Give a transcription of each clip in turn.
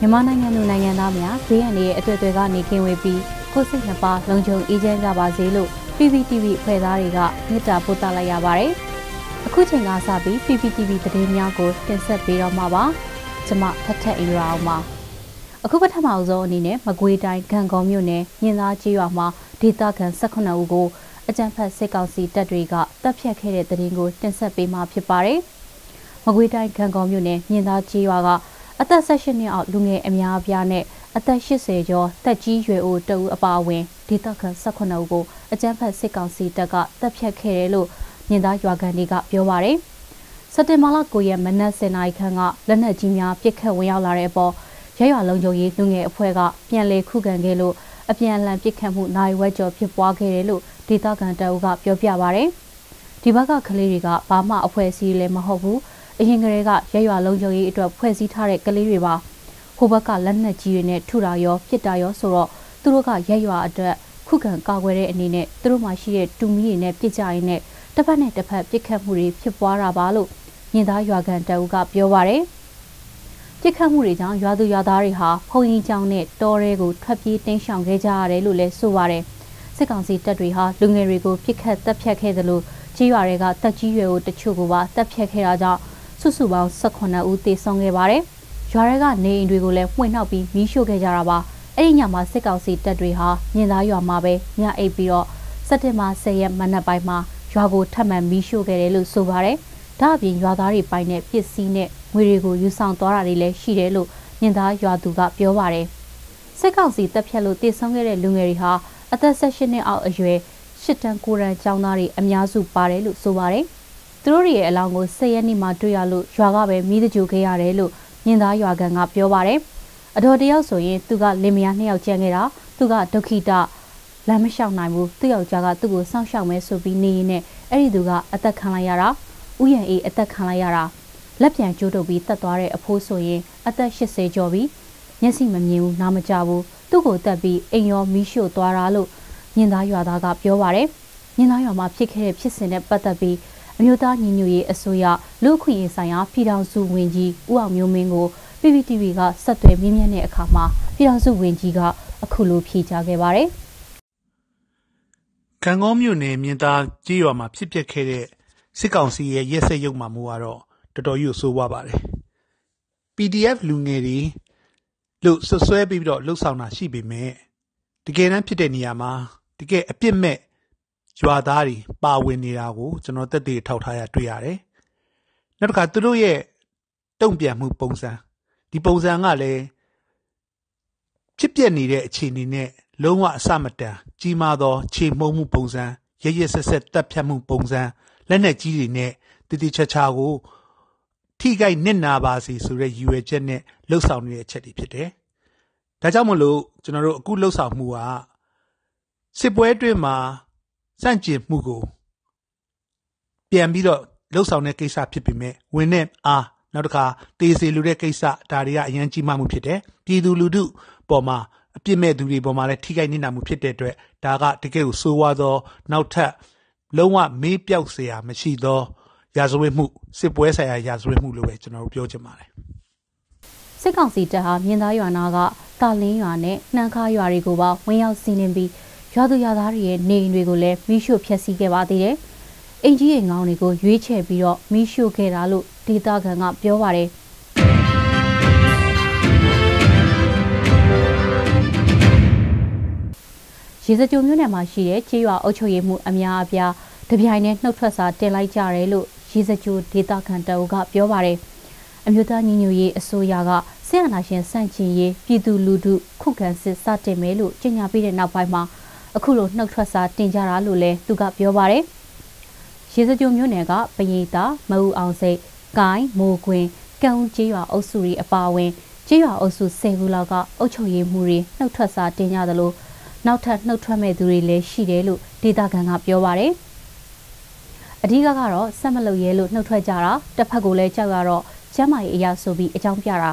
မြန်မာနိုင်ငံသူနိုင်ငံသားများဘေးရန်ရဲ့အတွေ့အကြုံကနေကင်းဝေးပြီးကိုယ်စိတ်နှပါလုံခြုံအေးချမ်းကြပါစေလို့ PPTV ဖွဲ့သားတွေကမေတ္တာပို့သလိုက်ရပါတယ်။အခုချိန်ကစပြီး PPTV သတင်းများကိုတင်ဆက်ပေးတော့မှာပါ။ကျွန်မထထအင်ရာအောင်ပါ။အခုပထမဆုံးအနေနဲ့မကွေးတိုင်းဂံကောမြို့နယ်ညင်သားကြီးရွာမှာဒေသခံ18ဦးကိုအကြံဖတ်စစ်ကောင်စီတပ်တွေကတပ်ဖြတ်ခဲ့တဲ့သတင်းကိုတင်ဆက်ပေးမှာဖြစ်ပါတယ်။မကွေးတိုင်းဂံကောမြို့နယ်ညင်သားကြီးရွာက အသက်18နှစ်အောက်လူငယ်အများအပြားနဲ့အသက်80ကျော်တက်ကြီးရွယ်အိုတဦးအပါအဝင်ဒေသခံ18ဦးကိုအကြမ်းဖက်စစ်ကောင်စီတပ်ကတပ်ဖြတ်ခဲ့တယ်လို့မြင်သားရွာကန်တွေကပြောပါရယ်စက်တင်ဘာလ9ရက်မနက်10:00နာရီခန့်ကလက်နက်ကြီးများပစ်ခတ်ဝင်ရောက်လာတဲ့အပေါ်ရရွာလုံခြုံရေးလူငယ်အဖွဲ့ကပြန်လည်ခုခံခဲ့လို့အပြန်အလှန်ပစ်ခတ်မှုနိုင်ဝက်ကျော်ဖြစ်ပွားခဲ့တယ်လို့ဒေသခံတအုပ်ကပြောပြပါရယ်ဒီဘက်ကကလေးတွေကဘာမှအဖွဲ့အစည်းလည်းမဟုတ်ဘူး အရင်ကတည်းကရရွာလုံးချုံရေးအတွက်ဖွဲ့စည်းထားတဲ့ကလေးတွေပါဟိုဘက်ကလက်နက်ကြီးတွေနဲ့ထုတာရောပစ်တာရောဆိုတော့သူတို့ကရရွာအတွက်ခုခံကာကွယ်တဲ့အနေနဲ့သူတို့မှရှိတဲ့တူမီတွေနဲ့ပစ်ကြရင်းနဲ့တစ်ဖက်နဲ့တစ်ဖက်ပစ်ခတ်မှုတွေဖြစ်ပွားတာပါလို့မြင်သားရွာကန်တအုပ်ကပြောပါရယ်ပြစ်ခတ်မှုတွေကြောင့်ရွာသူရွာသားတွေဟာဖုန်ကြီးကျောင်းနဲ့တောရဲကိုထွက်ပြေးတင်းရှောင်ခဲ့ကြရတယ်လို့လည်းဆိုပါတယ်စစ်ကောင်စီတပ်တွေဟာလူငယ်တွေကိုပြစ်ခတ်တပ်ဖြတ်ခဲ့သလိုကြီးရွာတွေကတက်ကြီးရွယ်ကိုတချို့ကပါတပ်ဖြတ်ခဲ့တာကြောင့် စုစုပေါင်း18ဦးသေဆုံးခဲ့ပါတယ်။ရွာတွေကနေအိမ်တွေကိုလည်းမှွင့်နှောက်ပြီးမီးရှို့ခဲ့ကြတာပါ။အဲ့ဒီညမှာစစ်ကောင်စီတပ်တွေဟာမြင်းသားရွာမှာပဲညအိပ်ပြီးတော့စက်တင်ဘာ10ရက်မနက်ပိုင်းမှာရွာကိုထပ်မံမီးရှို့ခဲ့တယ်လို့ဆိုပါတယ်။ဒါအပြင်ရွာသားတွေပိုင်တဲ့ပစ္စည်းနဲ့ငွေတွေကိုယူဆောင်သွားတာတွေလည်းရှိတယ်လို့မြင်းသားရွာသူကပြောပါတယ်။စစ်ကောင်စီတပ်ဖြတ်လို့တေဆုံးခဲ့တဲ့လူငယ်တွေဟာအသက်16နှစ်အောက်အရွယ်၈တန်း9တန်းကျောင်းသားတွေအများစုပါတယ်လို့ဆိုပါတယ်။ သူတို့ရဲ့အလောင်းကို၁၀ရက်နေ့မှတွေ့ရလို့ရွာကပဲမိသကြိုခဲ့ရတယ်လို့မြင်းသားရွာကန်ကပြောပါတယ်။အတော်တယောက်ဆိုရင်သူကလင်မယားနှစ်ယောက်ကျန်ခဲ့တာသူကဒုက္ခိတလမ်းမလျှောက်နိုင်ဘူးသူ့ယောက်ျားကသူ့ကိုစောင့်ရှောက်မဲဆိုပြီးနေရင်နဲ့အဲ့ဒီသူကအသက်ခံလိုက်ရတာဥယျာဉ်အေးအသက်ခံလိုက်ရတာလက်ပြန်ကျိုးတုပ်ပြီးတက်သွားတဲ့အဖိုးဆိုရင်အသက်80ကျော်ပြီမျက်စိမမြင်ဘူးနားမကြဘူးသူ့ကိုတက်ပြီးအိမ်ရောမီးရှို့သွားတာလို့မြင်းသားရွာသားကပြောပါတယ်မြင်းသားရွာမှာဖြစ်ခဲ့တဲ့ဖြစ်စဉ်နဲ့ပတ်သက်ပြီး အမျိုးသားညီညွတ်ရေးအစိုးရလူ့ခွင့်ရေးဆိုင်ရာပြည်ထောင်စုဝန်ကြီးဦးအောင်မျိုးမင်းကို PPTV ကဆက်သွယ်မြင်းမြတ်တဲ့အခါမှာပြည်ထောင်စုဝန်ကြီးကအခုလိုဖြေကြားခဲ့ပါတယ်။ကံကောမြို့နယ်မြင်းသားကြီးရွာမှာဖြစ်ပျက်ခဲ့တဲ့စစ်ကောင်စီရဲ့ရက်စက်ရုပ်မှမှုကတော့တော်တော်ကြီးဆိုးဝါးပါတယ်။ PDF လူငယ်တွေလို့ဆွဆွဲပြီးတော့လှုပ်ဆောင်တာရှိပေမဲ့တကယ်တမ်းဖြစ်တဲ့နေရာမှာတကယ်အပြစ်မဲ့ ရွာသားတွေပါဝင်နေတာကိုကျွန်တော်တက်တည်ထောက်ထားရတွေ့ရတယ်။နောက်တစ်ခါသူတို့ရဲ့တုံ့ပြန်မှုပုံစံဒီပုံစံကလည်းဖြစ်ပျက်နေတဲ့အခြေအနေနဲ့လုံးဝအစမတန်ကြီးမားသော ခြေမှုံမှုပုံစံရရဆက်ဆက်တက်ဖြတ်မှုပုံစံလက်နက်ကြီးတွေနဲ့တတိချာချာကိုထိခိုက်နစ်နာပါစေဆိုတဲ့ရည်ရွယ်ချက်နဲ့လှုပ်ဆောင်နေတဲ့အချက်တွေဖြစ်တယ်။ဒါကြောင့်မလို့ကျွန်တော်တို့အခုလှုပ်ဆောင်မှုကစစ်ပွဲအတွင်းမှာ စန့်ကျင်မှုကိုပြန်ပြီးတော့လှုပ်ဆောင်တဲ့ကိစ္စဖြစ်ပေမဲ့ဝင်တဲ့အားနောက်တစ်ခါတေးစီလူတဲ့ကိစ္စဒါတွေကအရန်ကြီးမှမှုဖြစ်တယ်ပြည်သူလူထုပေါ်မှာအပြစ်မဲ့သူတွေပေါ်မှာလည်းထိခိုက်နေတာမှုဖြစ်တဲ့အတွက်ဒါကတကယ်ကိုစိုးဝါသောနောက်ထပ်လုံးဝမေးပြောက်เสียမရှိသောရာဇဝတ်မှုစစ်ပွဲဆိုင်ရာရာဇဝတ်မှုလို့ပဲကျွန်တော်တို့ပြောချင်ပါတယ်စစ်ကောင်စီတပ်ဟာမြင်းသားရွာနာကတာလင်းရွာနဲ့နှမ်းခါရွာတွေကိုပါဝင်ရောက်စီးနင်းပြီး ရွာသူရွာသားတွေရဲ့နေအိမ်တွေကိုလည်းမိရှို့ဖျက်ဆီးခဲ့ပါသေးတယ်။အင်ကြီးရဲ့ငောင်းတွေကိုရွေးချယ်ပြီးတော့မိရှို့ခဲ့တာလို့ဒေသခံကပြောပါတယ်။ရေစကြိုမြို့နယ်မှာရှိတဲ့ချေးရွာအုပ်ချုပ်ရေးမှုအများအပြားတပြိုင်တည်းနှုတ်ထွက်စာတင်လိုက်ကြတယ်လို့ရေစကြိုဒေသခံတအုပ်ကပြောပါတယ်။အမျိုးသားညီညွတ်ရေးအစိုးရကဆရာနာရှင်စန့်ကျင်ရေးပြည်သူလူထုခုခံစစ်စတင်မယ်လို့ကြေညာပြီးတဲ့နောက်ပိုင်းမှာ အခုလိုနှုတ်ထွက်စာတင်ကြတာလို့လည်းသူကပြောပါတယ်။ရေစကြိုမျိုးနယ်ကပရင်တာမအူအောင်စိတ်ကိုင်းမိုးကွင်းကံဦးကျေးရွာအုပ်စုတွေအပါအဝင်ကျေးရွာအုပ်စု၁၀ခုလောက်ကအုပ်ချုပ်ရေးမှုတွေနှုတ်ထွက်စာတင်ကြသလိုနောက်ထပ်နှုတ်ထွက်မဲ့သူတွေလည်းရှိတယ်လို့ဒေတာကန်ကပြောပါတယ်။အဓိကကတော့ဆက်မလုပ်ရဲလို့နှုတ်ထွက်ကြတာတစ်ဖက်ကိုလည်းကြောက်ရတော့ကျမ်းမာရေးအရာဆိုပြီးအကြောင်းပြတာ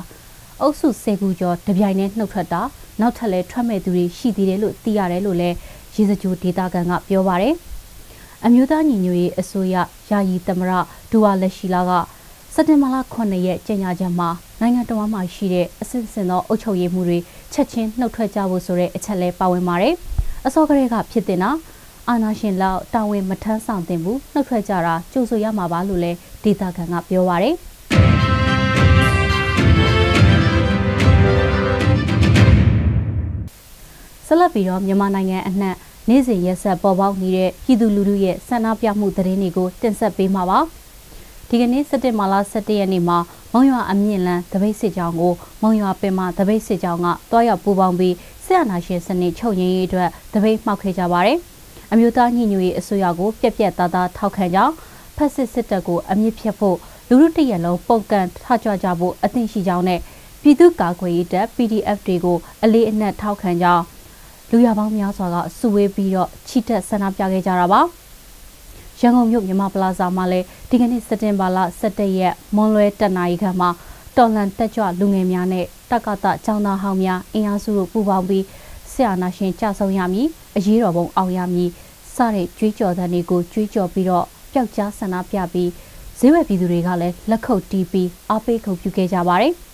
အုပ်စု၁၀ခုကျော်တပြိုင်တည်းနှုတ်ထွက်တာနောက်ထပ်လည်းထွက်မဲ့သူတွေရှိသေးတယ်လို့သိရတယ်လို့လည်း ရေစကြိုဒေတာကန်ကပြောပါတယ်။အမျိုးသားညီညွတ်ရေးအစိုးရယာယီသမရဒူဝါလက်ရှိလာကစက်တင်ဘာလ9ရက်ကြေညာချက်မှာနိုင်ငံတော်မှာရှိတဲ့အစစ်စင်သောအုပ်ချုပ်ရေးမှုတွေချက်ချင်းနှုတ်ထွက်ကြဖို့ဆိုတဲ့အချက်လဲပါဝင်ပါတယ်။အစောကလေးကဖြစ်တင်တာအာနာရှင်လောက်တာဝန်မထမ်းဆောင်သင့်ဘူးနှုတ်ထွက်ကြတာကြိုးဆိုရမှာပါလို့လဲဒေတာခံကပြောပါရယ် ဆက်လက်ပြီးတော့မြန်မာနိုင်ငံအနှံ့နေ့စဉ်ရက်ဆက်ပေါ်ပေါက်နေတဲ့ပြည်သူလူထုရဲ့ဆန္ဒပြမှုသတင်းတွေကိုတင်ဆက်ပေးမှာပါဒီကနေ့စက်တင်ဘာလ17ရက်နေ့မှာမုံရွာအမြင့်လန်းတပိတ်စစ်ကြောင်းကိုမုံရွာပင်မတပိတ်စစ်ကြောင်းကတွားရောက်ပူးပေါင်းပြီးဆရာနာရှင်စနစ်ချုပ်ရင်းရေးအတွက်တပိတ်မှောက်ခဲ့ကြပါတယ်။အမျိုးသားညီညွတ်ရေးအစိုးရကိုပြက်ပြက်သားသားထောက်ခံကြောင်းဖက်စစ်စစ်တပ်ကိုအမြင့်ဖြတ်ဖို့လူလူတရက်လုံးပုံကန်ထကြွကြဖို့အသင့်ရှိကြောင်းနဲ့ပြည်သူ့ကာကွယ်ရေးတပ် PDF တွေကိုအလေးအနက်ထောက်ခံကြောင်း လူရပေါင်းများစွာကစုဝေးပြီးတော့ချီတက်ဆန္ဒပြခဲ့ကြတာပါရန်ကုန်မြို့မြမပလာဇာမှာလည်းဒီကနေ့စက်တင်ဘာလ17ရက်မွန်လွဲတနာရီခန့်မှာတော်လန်တက်ကြွလူငယ်များနဲ့တက္ကသကျောင်းသားဟောင်းများအင်အားစုတို့ပူးပေါင်းပြီးဆရာနာရှင်ကြဆုံရမည်အရေးတော်ပုံအောင်ရမည်စတဲ့ကြွေးကြော်သံတွေကိုကြွေးကြော်ပြီးတော့ပျောက်ကြားဆန္ဒပြပြီးဈေးဝယ်ပြည်သူတွေကလည်းလက်ခုပ်တီးပြီးအားပေးခုပ်ပြုခဲ့ကြပါတယ်။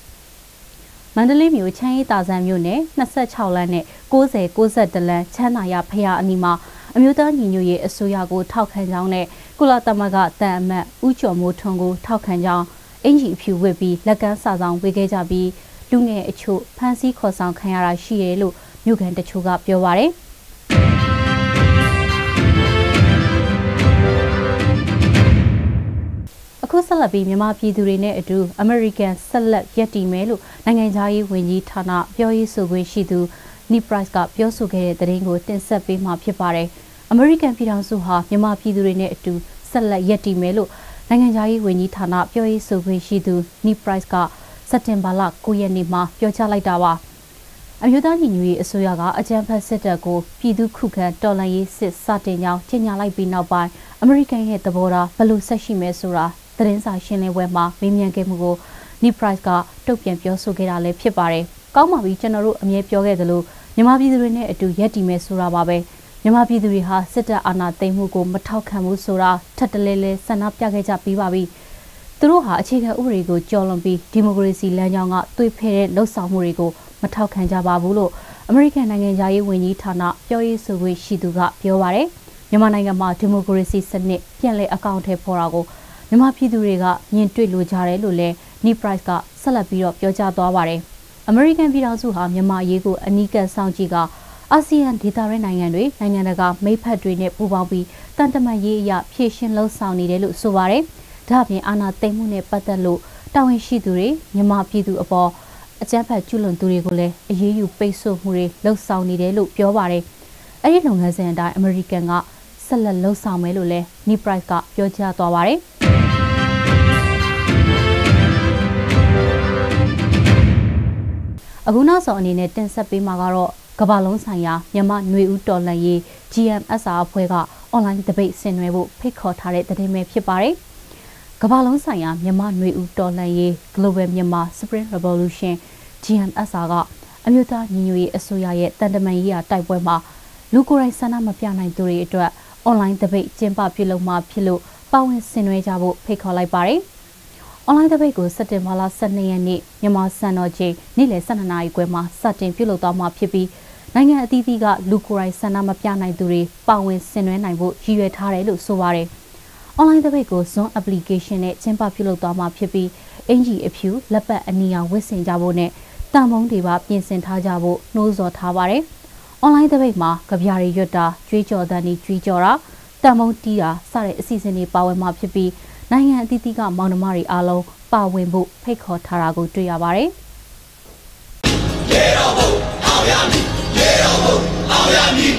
မန္တလေးမြို့ချမ်းရီတာဆန်မြို့နယ်26လမ်းနဲ့90 62လမ်းချမ်းသာရဖရာအနီးမှာအမျိုးသားညီညွတ်ရေးအစိုးရကိုထောက်ခံကြောင်းနဲ့ကုလသမဂ္ဂတန်အမတ်ဦးကျော်မိုးထွန်းကိုထောက်ခံကြောင်းအင်ဂျီအဖြူဝစ်ပြီးလက်ကမ်းစာဆောင်ဝေခဲ့ကြပြီးလူငယ်အချို့ဖမ်းဆီးခေါ်ဆောင်ခံရတာရှိတယ်လို့မြို့ကန်တချို့ကပြောပါရယ် အခုဆက်လက်ပြီးမြန်မာပြည်သူတွေနဲ့အတူအမေရိကန်ဆက်လက်ရပ်တည်မယ်လို့နိုင်ငံသားရေးဝန်ကြီးဌာနပြောရေးဆိုခွင့်ရှိသူနီပရိုက်စ်ကပြောဆိုခဲ့တဲ့သတင်းကိုတင်ဆက်ပေးမှာဖြစ်ပါတယ်။အမေရိကန်ပြည်ထောင်စုဟာမြန်မာပြည်သူတွေနဲ့အတူဆက်လက်ရပ်တည်မယ်လို့နိုင်ငံသားရေးဝန်ကြီးဌာနပြောရေးဆိုခွင့်ရှိသူနီပရိုက်စ်ကစက်တင်ဘာလ9ရက်နေ့မှာပြောကြားလိုက်တာပါ။အမျိုးသားညီညွတ်ရေးအစိုးရကအကြမ်းဖက်စစ်တပ်ကိုပြည်သူခုခံတော်လှန်ရေးစစ်စတင်ကြောင်းကြေညာလိုက်ပြီးနောက်ပိုင်းအမေရိကန်ရဲ့သဘောထားဘယ်လိုဆက်ရှိမဲဆိုတာ သတင်းစာရှင်းလင်းပွဲမှာမေးမြန်းခဲ့မှုကို Nick Price ကတုံ့ပြန်ပြောဆိုခဲ့တာလည်းဖြစ်ပါတယ်။ကောင်းပါပြီကျွန်တော်တို့အမြဲပြောခဲ့သလိုမြန်မာပြည်သူတွေနဲ့အတူရက်တည်မယ်ဆိုတာပါပဲ။မြန်မာပြည်သူတွေဟာစစ်တပ်အာဏာသိမ်းမှုကိုမထောက်ခံဘူးဆိုတာထပ်တလဲလဲဆန္ဒပြခဲ့ကြပြီးပါပြီ။သူတို့ဟာအခြေခံဥပဒေကိုကျော်လွန်ပြီးဒီမိုကရေစီလမ်းကြောင်းကသွေးဖဲတဲ့လှုပ်ဆောင်မှုတွေကိုမထောက်ခံကြပါဘူးလို့အမေရိကန်နိုင်ငံသားရေးဝန်ကြီးဌာနပြောရေးဆိုခွင့်ရှိသူကပြောပါရယ်မြန်မာနိုင်ငံမှာဒီမိုကရေစီစနစ်ပြန်လည်အကောင့်ထဲပေါ်တာကို မြန်မာပြည်သူတွေကမြင်တွေ့လိုကြတယ်လို့လည်း Ni Price ကဆက်လက်ပြီးတော့ပြောကြားသွားပါတယ်အမေရိကန်ပြည်ထောင်စုဟာမြန်မာအရေးကိုအနီးကပ်စောင့်ကြည့်ကအာဆီယံဒေသရဲနိုင်ငံတွေနိုင်ငံတကာမိဖက်တွေနဲ့ပူးပေါင်းပြီးတန်တမာရေးအရာဖြည့်ရှင်းလှုပ်ဆောင်နေတယ်လို့ဆိုပါတယ်။ဒါ့အပြင်အာဏာသိမ်းမှုနဲ့ပတ်သက်လို့တာဝန်ရှိသူတွေမြန်မာပြည်သူအပေါ်အကြမ်းဖက်ကျူးလွန်သူတွေကိုလည်းအရေးယူပိတ်ဆို့မှုတွေလှုပ်ဆောင်နေတယ်လို့ပြောပါတယ်။အဲဒီလုပ်ငန်းစဉ်အတိုင်းအမေရိကန်ကဆက်လက်လှုပ်ဆောင်မယ်လို့လည်း Ni Price ကပြောကြားသွားပါတယ်။ အခုနောက်ဆုံးအနေနဲ့တင်ဆက်ပေးမှာကတော့ကမ္ဘာလုံးဆိုင်ရာမြန်မာຫນွေဦးတော်လှန်ရေး GMSR အဖွဲ့ကအွန်လိုင်းဒပိတ်ဆင်နွှဲဖို့ဖိတ်ခေါ်ထားတဲ့သတင်းပဲဖြစ်ပါတယ်။ကမ္ဘာလုံးဆိုင်ရာမြန်မာຫນွေဦးတော်လှန်ရေး Global Myanmar Spring Revolution GMSR ကအမျိုးသားညီညွတ်ရေးအစိုးရရဲ့တန်တမန်ရေးရာတိုက်ပွဲမှာလူကိုယ်တိုင်ဆန္ဒမပြနိုင်သူတွေအတွက်အွန်လိုင်းတပိတ်ကျင်းပပြုလုပ်မှာဖြစ်လို့ပါဝင်ဆင်နွှဲကြဖို့ဖိတ်ခေါ်လိုက်ပါတယ်။အွ န်လိုင်းတပိတ်ကိုစက်တင်ဘာလ12ရက်နေ့မြန်မာစံတော်ချိန်နေ့လယ်12နာရီခွဲမှာစတင်ပြုလုပ်သွားမှာဖြစ်ပြီးနိုင်ငံအသီးသီးကလူကိုယ်တိုင်ဆန္ဒမပြနိုင်သူတွေပါဝင်ဆင်နွှဲနိုင်ဖို့ရည်ရွယ်ထားတယ်လို့ဆိုပါတယ်။ online တပိတ်ကို Zone application နဲ့ကျင်းပပြုလုပ်သွားမှာဖြစ်ပြီးအင်ဂျီအဖြူလက်ပတ်အနီရောင်ဝတ်ဆင်ကြဖို့နဲ့တန်မုံတွေပါပြင်ဆင်ထားကြဖို့နှိုးဆော်ထားပါတယ်။ online တပိတ်မှာကြပြားတွေရွတ်တာကြွေးကြော်တန်းတွေကြွေးကြော်တာတန်မုံတီးတာစတဲ့အစီအစဉ်တွေပါဝင်မှာဖြစ်ပြီး နိုင်ငံအသီးသီးကမောင်နှမတွေအားလုံးပါဝင်ဖို့ဖိတ်ခေါ်ထားတာကိုတွေ့ရပါတယ်။ရေတော်ဘုံအောင်ရမည်ရေတော်ဘုံအောင်ရမည်